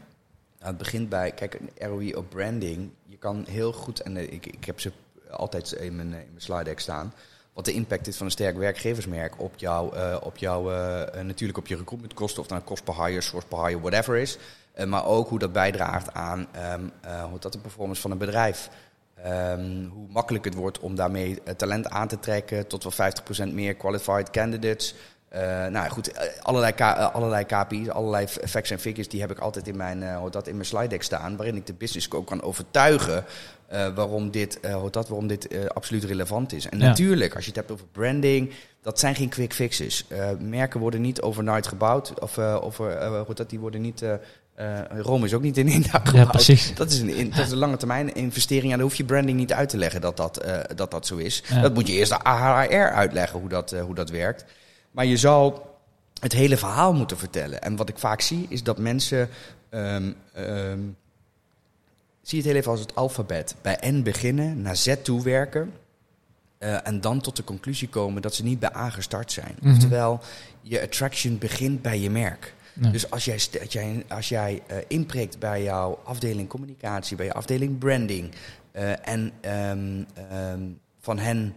Het begint bij, kijk, een ROI op branding. Je kan heel goed, en eh, ik, ik heb ze altijd in mijn, eh, in mijn slide deck staan. Wat de impact is van een sterk werkgeversmerk op jou, eh, op jou eh, natuurlijk op je recruitmentkosten, of nou cost per hire, source per hire, whatever is. Maar ook hoe dat bijdraagt aan ehm, eh, hoe dat de performance van een bedrijf. Ehm, hoe makkelijk het wordt om daarmee talent aan te trekken, tot wel 50% meer qualified candidates. Eh, nou goed, eh, allerlei, eh, allerlei KPI's, allerlei facts en figures, die heb ik altijd in mijn, hoe dat in mijn slide deck staan, waarin ik de business ook kan overtuigen waarom dit, dat, waarom dit absoluut relevant is. En Ja. natuurlijk, als je het hebt over branding, dat zijn geen quick fixes. Merken worden niet overnight gebouwd, of hoe dat, die worden niet, Rome is ook niet in één dag gebouwd. Ja, precies. Dat is, een, in- dat is een lange termijn investering. En dan hoef je branding niet uit te leggen dat dat, dat, dat zo is. Ja. Dat moet je eerst de AHR uitleggen hoe dat, hoe dat werkt. Maar je zal het hele verhaal moeten vertellen. En wat ik vaak zie is dat mensen. ehm, ehm, zie het heel even als het alfabet. Bij N beginnen, naar Z toe werken. eh, en dan tot de conclusie komen dat ze niet bij A gestart zijn. Mhm. Oftewel, je attraction begint bij je merk. Dus als jij, als jij, als jij eh, inpreekt bij jouw afdeling communicatie, bij je afdeling branding eh, en ehm, van hen,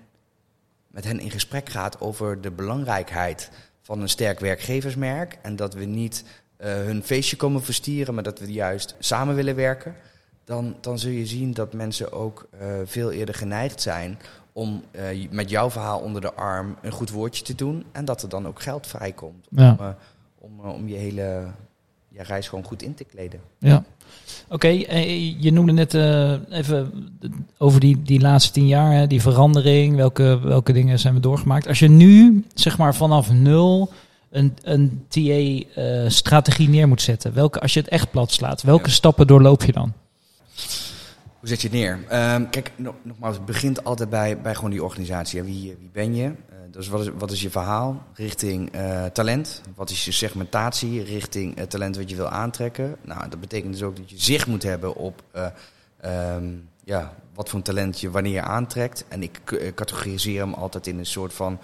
met hen in gesprek gaat over de belangrijkheid van een sterk werkgeversmerk en dat we niet eh, hun feestje komen verstieren, maar dat we juist samen willen werken, dan, dan zul je zien dat mensen ook eh, veel eerder geneigd zijn om eh, met jouw verhaal onder de arm een goed woordje te doen en dat er dan ook geld vrijkomt om, om, om je hele je reis gewoon goed in te kleden. Ja. Oké, eh, je noemde net eh, even over die, die laatste tien jaar, hè, die verandering, welke, welke dingen zijn we doorgemaakt. Als je nu, zeg maar vanaf nul, een, een TA-strategie neer moet zetten, welke, als je het echt plat slaat, welke Ja. stappen doorloop je dan? Hoe zet je het neer? Ehm, kijk, no- nogmaals, het begint altijd bij, bij gewoon die organisatie. Wie, wie ben je? Dus wat is, wat is je verhaal richting eh, talent? Wat is je segmentatie richting eh, talent wat je wil aantrekken? Nou, dat betekent dus ook dat je zicht moet hebben op eh, ehm, ja, wat voor talent je wanneer je aantrekt. En ik categoriseer hem altijd in een soort van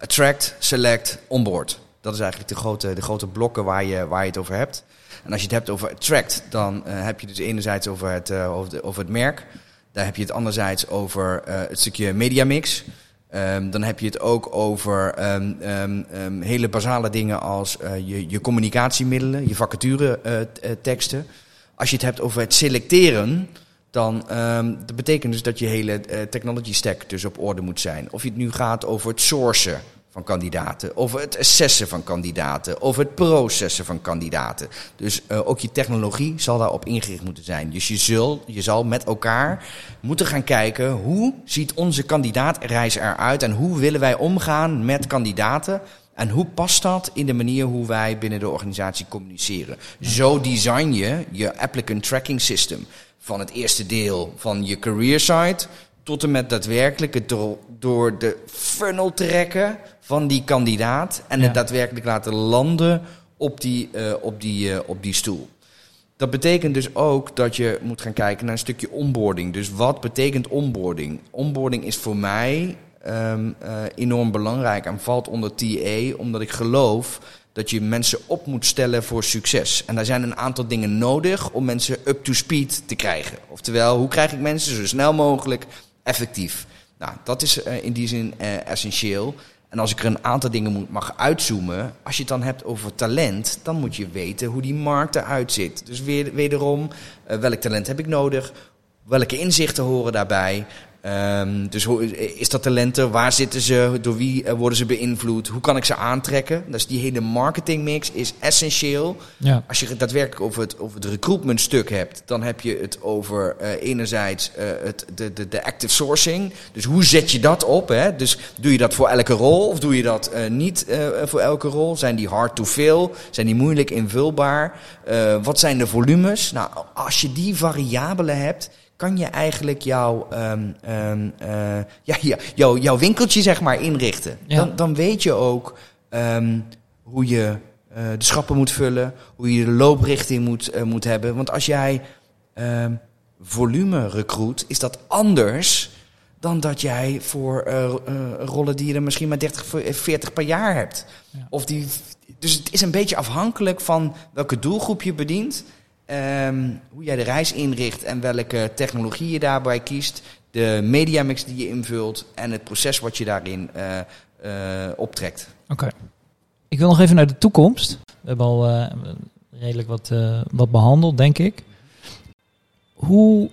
attract, select, onboard. Dat is eigenlijk de grote, de grote blokken waar je, waar je het over hebt. En als je het hebt over attract, dan heb je dus enerzijds over het, over, de- over het merk. Daar heb je het anderzijds over het stukje mediamix. Ehm, dan heb je het ook over ehm, ehm, hele basale dingen als eh, je, je communicatiemiddelen, je vacature eh, eh, teksten. Als je het hebt over het selecteren, dan dat betekent dus dat je hele eh, technology stack dus op orde moet zijn. Of je het nu gaat over het sourcen van kandidaten, over het assessen van kandidaten, over het processen van kandidaten. Dus eh, ook je technologie zal daarop ingericht moeten zijn. Dus je, zul, je zal met elkaar moeten gaan kijken hoe ziet onze kandidaatreis eruit en hoe willen wij omgaan met kandidaten. En hoe past dat in de manier hoe wij binnen de organisatie communiceren? Zo design je je applicant tracking system. Van het eerste deel van je career site tot en met daadwerkelijk het door, door de funnel trekken van die kandidaat. En Ja. het daadwerkelijk laten landen op die, eh, op die, eh, op die stoel. Dat betekent dus ook dat je moet gaan kijken naar een stukje onboarding. Dus wat betekent onboarding? Onboarding is voor mij ehm, eh, enorm belangrijk en valt onder TA, omdat ik geloof dat je mensen op moet stellen voor succes. En daar zijn een aantal dingen nodig om mensen up to speed te krijgen. Oftewel, hoe krijg ik mensen zo snel mogelijk effectief? Nou, dat is eh, in die zin eh, essentieel. En als ik er een aantal dingen moet, mag uitzoomen, als je het dan hebt over talent, dan moet je weten hoe die markt eruit ziet. Dus weer, wederom, eh, welk talent heb ik nodig? Welke inzichten horen daarbij? Ehm, dus hoe, is dat talenten? Waar zitten ze? Door wie eh, worden ze beïnvloed? Hoe kan ik ze aantrekken? Dus die hele marketingmix is essentieel. Ja. Als je het daadwerkelijk over het, over het recruitment stuk hebt, dan heb je het over eh, enerzijds eh, het, de, de, de active sourcing. Dus hoe zet je dat op? Hè? Dus doe je dat voor elke rol of doe je dat niet voor elke rol? Zijn die hard to fill? Zijn die moeilijk invulbaar? Wat zijn de volumes? Nou, als je die variabelen hebt, kan je eigenlijk jouw, ehm, ehm, eh, ja, ja, jouw, jouw winkeltje zeg maar inrichten. Ja. Dan, dan weet je ook ehm, hoe je eh, de schappen moet vullen, hoe je de looprichting moet, eh, moet hebben. Want als jij volume recruit, is dat anders dan dat jij voor rollen die je er misschien maar 30, voor- eh, 40 per jaar hebt. Ja. Of die, dus het is een beetje afhankelijk van welke doelgroep je bedient. Ehm, hoe jij de reis inricht en welke technologie je daarbij kiest. De mediamix die je invult en het proces wat je daarin eh, eh, optrekt. Oké. Ik wil nog even naar de toekomst. We hebben al eh, redelijk wat, wat behandeld, denk ik. Hoe,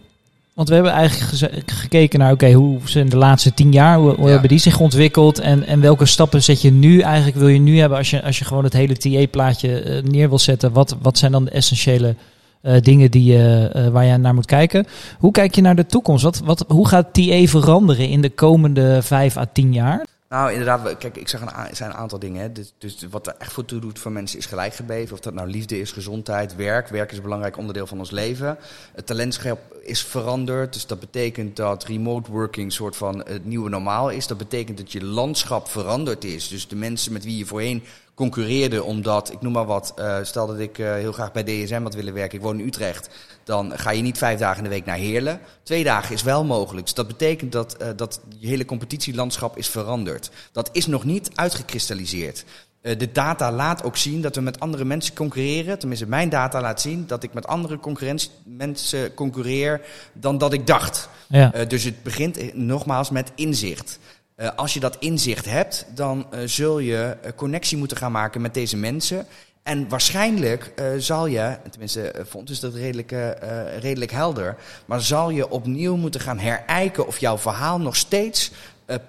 want we hebben eigenlijk gekeken naar, oké, hoe zijn de laatste tien jaar, hoe, hoe Ja. hebben die zich ontwikkeld en, en welke stappen zet je nu eigenlijk, wil je nu hebben als je, als je gewoon het hele TA-plaatje neer wil zetten? Wat, wat zijn dan de essentiële eh, dingen die, eh, waar je naar moet kijken? Hoe kijk je naar de toekomst? Wat, wat, hoe gaat TA veranderen in de komende vijf à tien jaar? Nou, inderdaad. Kijk, ik zag een, zijn een aantal dingen. Dus, dus wat er echt voor toe doet voor mensen is gelijk gebleven. Of dat nou liefde is, gezondheid, werk. Werk is een belangrijk onderdeel van ons leven. Het talentschap is veranderd. Dus dat betekent dat remote working soort van het nieuwe normaal is. Dat betekent dat je landschap veranderd is. Dus de mensen met wie je voorheen concurreerde omdat, ik noem maar wat, eh, stel dat ik eh, heel graag bij DSM had willen werken, ik woon in Utrecht, dan ga je niet vijf dagen in de week naar Heerlen. Twee dagen is wel mogelijk. Dus dat betekent dat, eh, dat je hele competitielandschap is veranderd. Dat is nog niet uitgekristalliseerd. De data laat ook zien dat we met andere mensen concurreren. Tenminste, mijn data laat zien dat ik met andere mensen concurreer dan dat ik dacht. Ja. Dus het begint nogmaals met inzicht. Eh, als je dat inzicht hebt, dan eh, zul je eh, connectie moeten gaan maken met deze mensen. En waarschijnlijk zal je, tenminste vond dus dat redelijk, redelijk helder, maar zal je opnieuw moeten gaan herijken of jouw verhaal nog steeds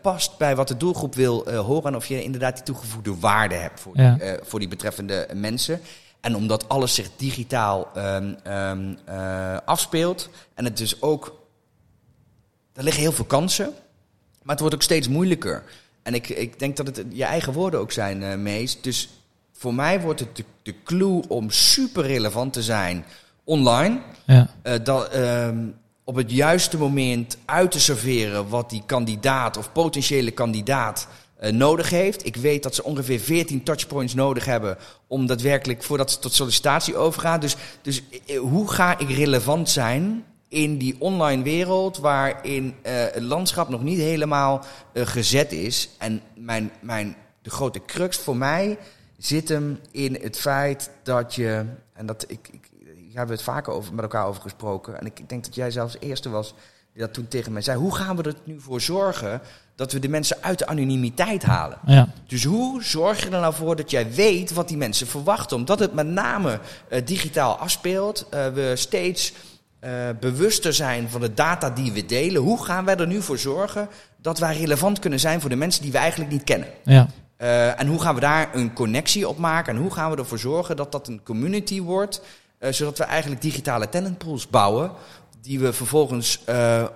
past bij wat de doelgroep wil horen en of je inderdaad die toegevoegde waarde hebt voor, Ja. die, voor die betreffende mensen. En omdat alles zich digitaal ehm, ehm, eh, afspeelt en het dus ook er liggen heel veel kansen, maar het wordt ook steeds moeilijker. En ik, ik denk dat het je eigen woorden ook zijn, eh Mees. Dus voor mij wordt het de, de clue om super relevant te zijn online. Ja. eh, dat, ehm, op het juiste moment uit te serveren wat die kandidaat of potentiële kandidaat eh, nodig heeft. Ik weet dat ze ongeveer 14 touchpoints nodig hebben om daadwerkelijk voordat ze tot sollicitatie overgaan. Dus, dus hoe ga ik relevant zijn in die online wereld waarin eh, het landschap nog niet helemaal eh, gezet is? En mijn, mijn, de grote crux voor mij zit hem in het feit dat je, en dat ik, ik hier hebben we het vaker over, met elkaar over gesproken. En ik denk dat jij zelfs de eerste was die dat toen tegen mij zei. Hoe gaan we er nu voor zorgen dat we de mensen uit de anonimiteit halen? Ja. Dus hoe zorg je er nou voor dat jij weet wat die mensen verwachten? Omdat het met name eh, digitaal afspeelt. we steeds eh, bewuster zijn van de data die we delen. Hoe gaan wij er nu voor zorgen dat wij relevant kunnen zijn voor de mensen die we eigenlijk niet kennen? Ja. Uh, en hoe gaan we daar een connectie op maken? En hoe gaan we ervoor zorgen dat dat een community wordt? Uh, zodat we eigenlijk digitale talentpools bouwen. Die we vervolgens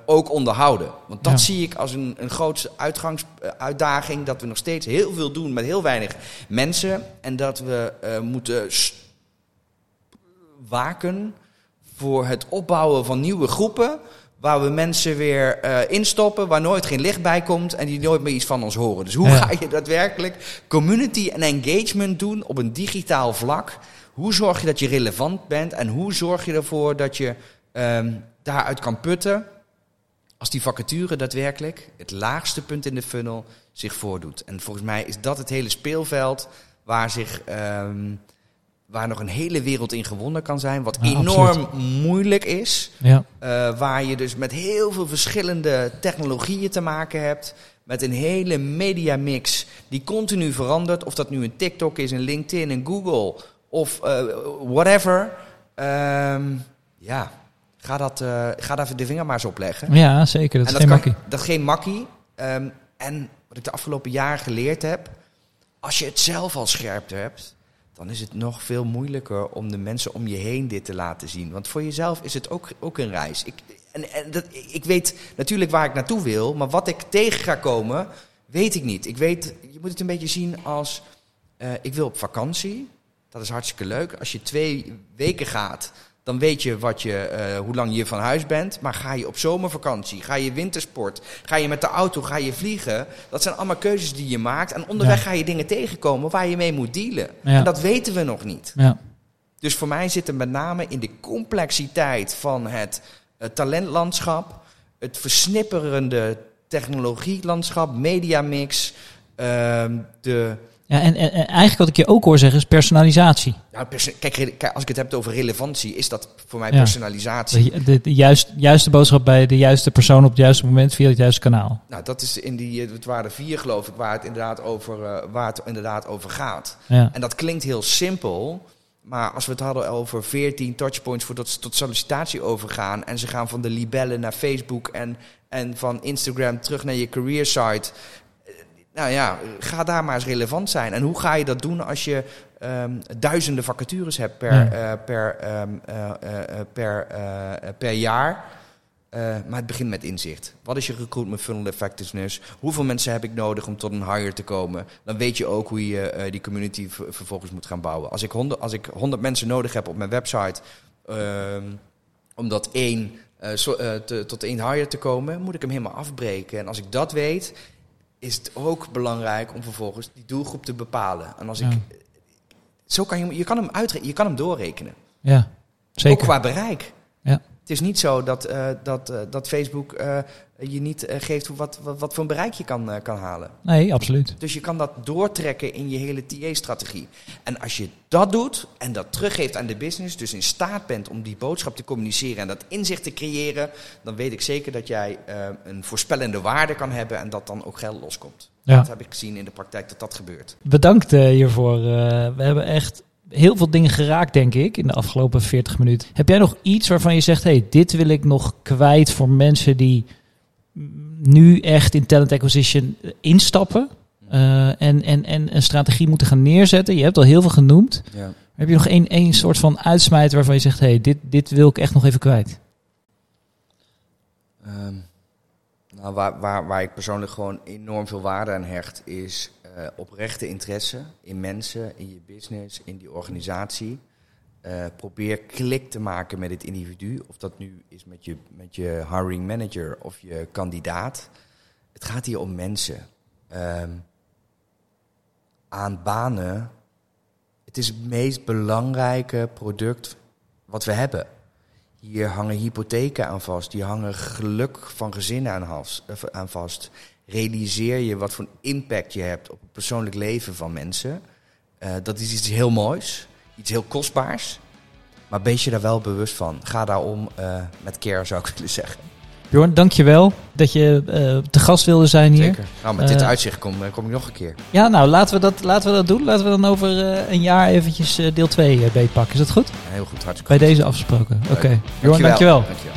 ook onderhouden. Want dat ja. zie ik als een, een grootste uitgangsuitdaging. Dat we nog steeds heel veel doen met heel weinig mensen. En dat we moeten waken voor het opbouwen van nieuwe groepen. Waar we mensen weer uh, instoppen, waar nooit geen licht bij komt en die nooit meer iets van ons horen. Dus hoe ja. ga je daadwerkelijk community en engagement doen op een digitaal vlak? Hoe zorg je dat je relevant bent en hoe zorg je ervoor dat je um, daaruit kan putten als die vacature daadwerkelijk het laagste punt in de funnel zich voordoet? En volgens mij is dat het hele speelveld waar zich. Um, waar nog een hele wereld in gewonnen kan zijn. Wat ja, enorm absoluut. moeilijk is. Ja. Uh, waar je dus met heel veel verschillende technologieën te maken hebt. Met een hele mediamix die continu verandert. Of dat nu een TikTok is, een LinkedIn, een Google of uh, whatever. Um, ja. Ga, dat, uh, ga daar de vinger maar eens op leggen. Ja, zeker. Dat is geen makkie. Dat is geen makkie. Um, en wat ik de afgelopen jaren geleerd heb... als je het zelf al scherp hebt... dan is het nog veel moeilijker om de mensen om je heen dit te laten zien. Want voor jezelf is het ook, ook een reis. Ik, en, en dat, ik weet natuurlijk waar ik naartoe wil... maar wat ik tegen ga komen, weet ik niet. Ik weet, je moet het een beetje zien als... Uh, ik wil op vakantie. Dat is hartstikke leuk. Als je twee weken gaat dan weet je, wat je uh, hoe lang je van huis bent. Maar ga je op zomervakantie, ga je wintersport, ga je met de auto, ga je vliegen. Dat zijn allemaal keuzes die je maakt. En onderweg ga je dingen tegenkomen waar je mee moet dealen. Ja. En dat weten we nog niet. Ja. Dus voor mij zit het met name in de complexiteit van het uh, talentlandschap. Het versnipperende technologielandschap, mediamix. Uh, de ja, en, en, eigenlijk wat ik je ook hoor zeggen is personalisatie. Ja, kijk, als ik het heb over relevantie, is dat voor mij personalisatie. De, de, de juist, juiste boodschap bij de juiste persoon op het juiste moment via het juiste kanaal. Nou, dat is in die, het waren vier geloof ik, waar het inderdaad over, uh, waar het inderdaad over gaat. Ja. En dat klinkt heel simpel, maar als we het hadden over 14 touchpoints voordat ze tot sollicitatie overgaan en ze gaan van de libellen naar Facebook en, en van Instagram terug naar je career site nou ja, ga daar maar eens relevant zijn. En hoe ga je dat doen als je um, duizenden vacatures hebt per, ja. uh, per, um, uh, uh, per, per jaar? maar het begint met inzicht. Wat is je recruitment funnel effectiveness? Hoeveel mensen heb ik nodig om tot een hire te komen? Dan weet je ook hoe je die community vervolgens moet gaan bouwen. Als ik, 100, als ik 100 mensen nodig heb op mijn website, um, om dat één, te, tot één hire te komen, moet ik hem helemaal afbreken. En als ik dat weet, is het ook belangrijk om vervolgens die doelgroep te bepalen. En als ik. Zo kan je, je kan hem uitrekenen, je kan hem doorrekenen. Ja, zeker. Ook qua bereik. Ja. Het is niet zo dat, uh, dat, uh, dat Facebook uh, je niet geeft wat, wat, wat, voor een bereik je kan, kan halen. Nee, absoluut. Dus je kan dat doortrekken in je hele TA-strategie. En als je dat doet en dat teruggeeft aan de business, dus in staat bent om die boodschap te communiceren en dat inzicht te creëren, dan weet ik zeker dat jij een voorspellende waarde kan hebben en dat dan ook geld loskomt. Ja. Dat heb ik gezien in de praktijk dat dat gebeurt. Bedankt hiervoor. we hebben echt heel veel dingen geraakt, denk ik, in de afgelopen 40 minuten. Heb jij nog iets waarvan je zegt: hey, dit wil ik nog kwijt voor mensen die nu echt in talent acquisition instappen? Uh, en, en, en een strategie moeten gaan neerzetten. Je hebt al heel veel genoemd. Ja. Heb je nog één, één soort van uitsmijter waarvan je zegt: hey, dit, dit wil ik echt nog even kwijt? Um, nou, waar, waar, waar ik persoonlijk gewoon enorm veel waarde aan hecht, is uh, oprechte interesse in mensen, in je business, in die organisatie. Uh, probeer klik te maken met het individu. Of dat nu is met je, met je hiring manager of je kandidaat. Het gaat hier om mensen. Uh, aan banen. Het is het meest belangrijke product wat we hebben. Hier hangen hypotheken aan vast. Hier hangen geluk van gezinnen aan, aan vast realiseer je wat voor impact je hebt op het persoonlijk leven van mensen. Uh, dat is iets heel moois, iets heel kostbaars. Maar wees je daar wel bewust van. Ga daarom uh, met care, zou ik willen zeggen. Bjorn, dankjewel dat je uh, te gast wilde zijn hier. Zeker. Nou, met dit uitzicht kom, kom ik nog een keer. Ja, nou, laten we dat, laten we dat doen. Laten we dan over een jaar eventjes deel 2 beetpakken. Is dat goed? Ja, heel goed, hartstikke Bij goed. deze afgesproken. Oké. Okay. Bjorn, dankjewel. dankjewel.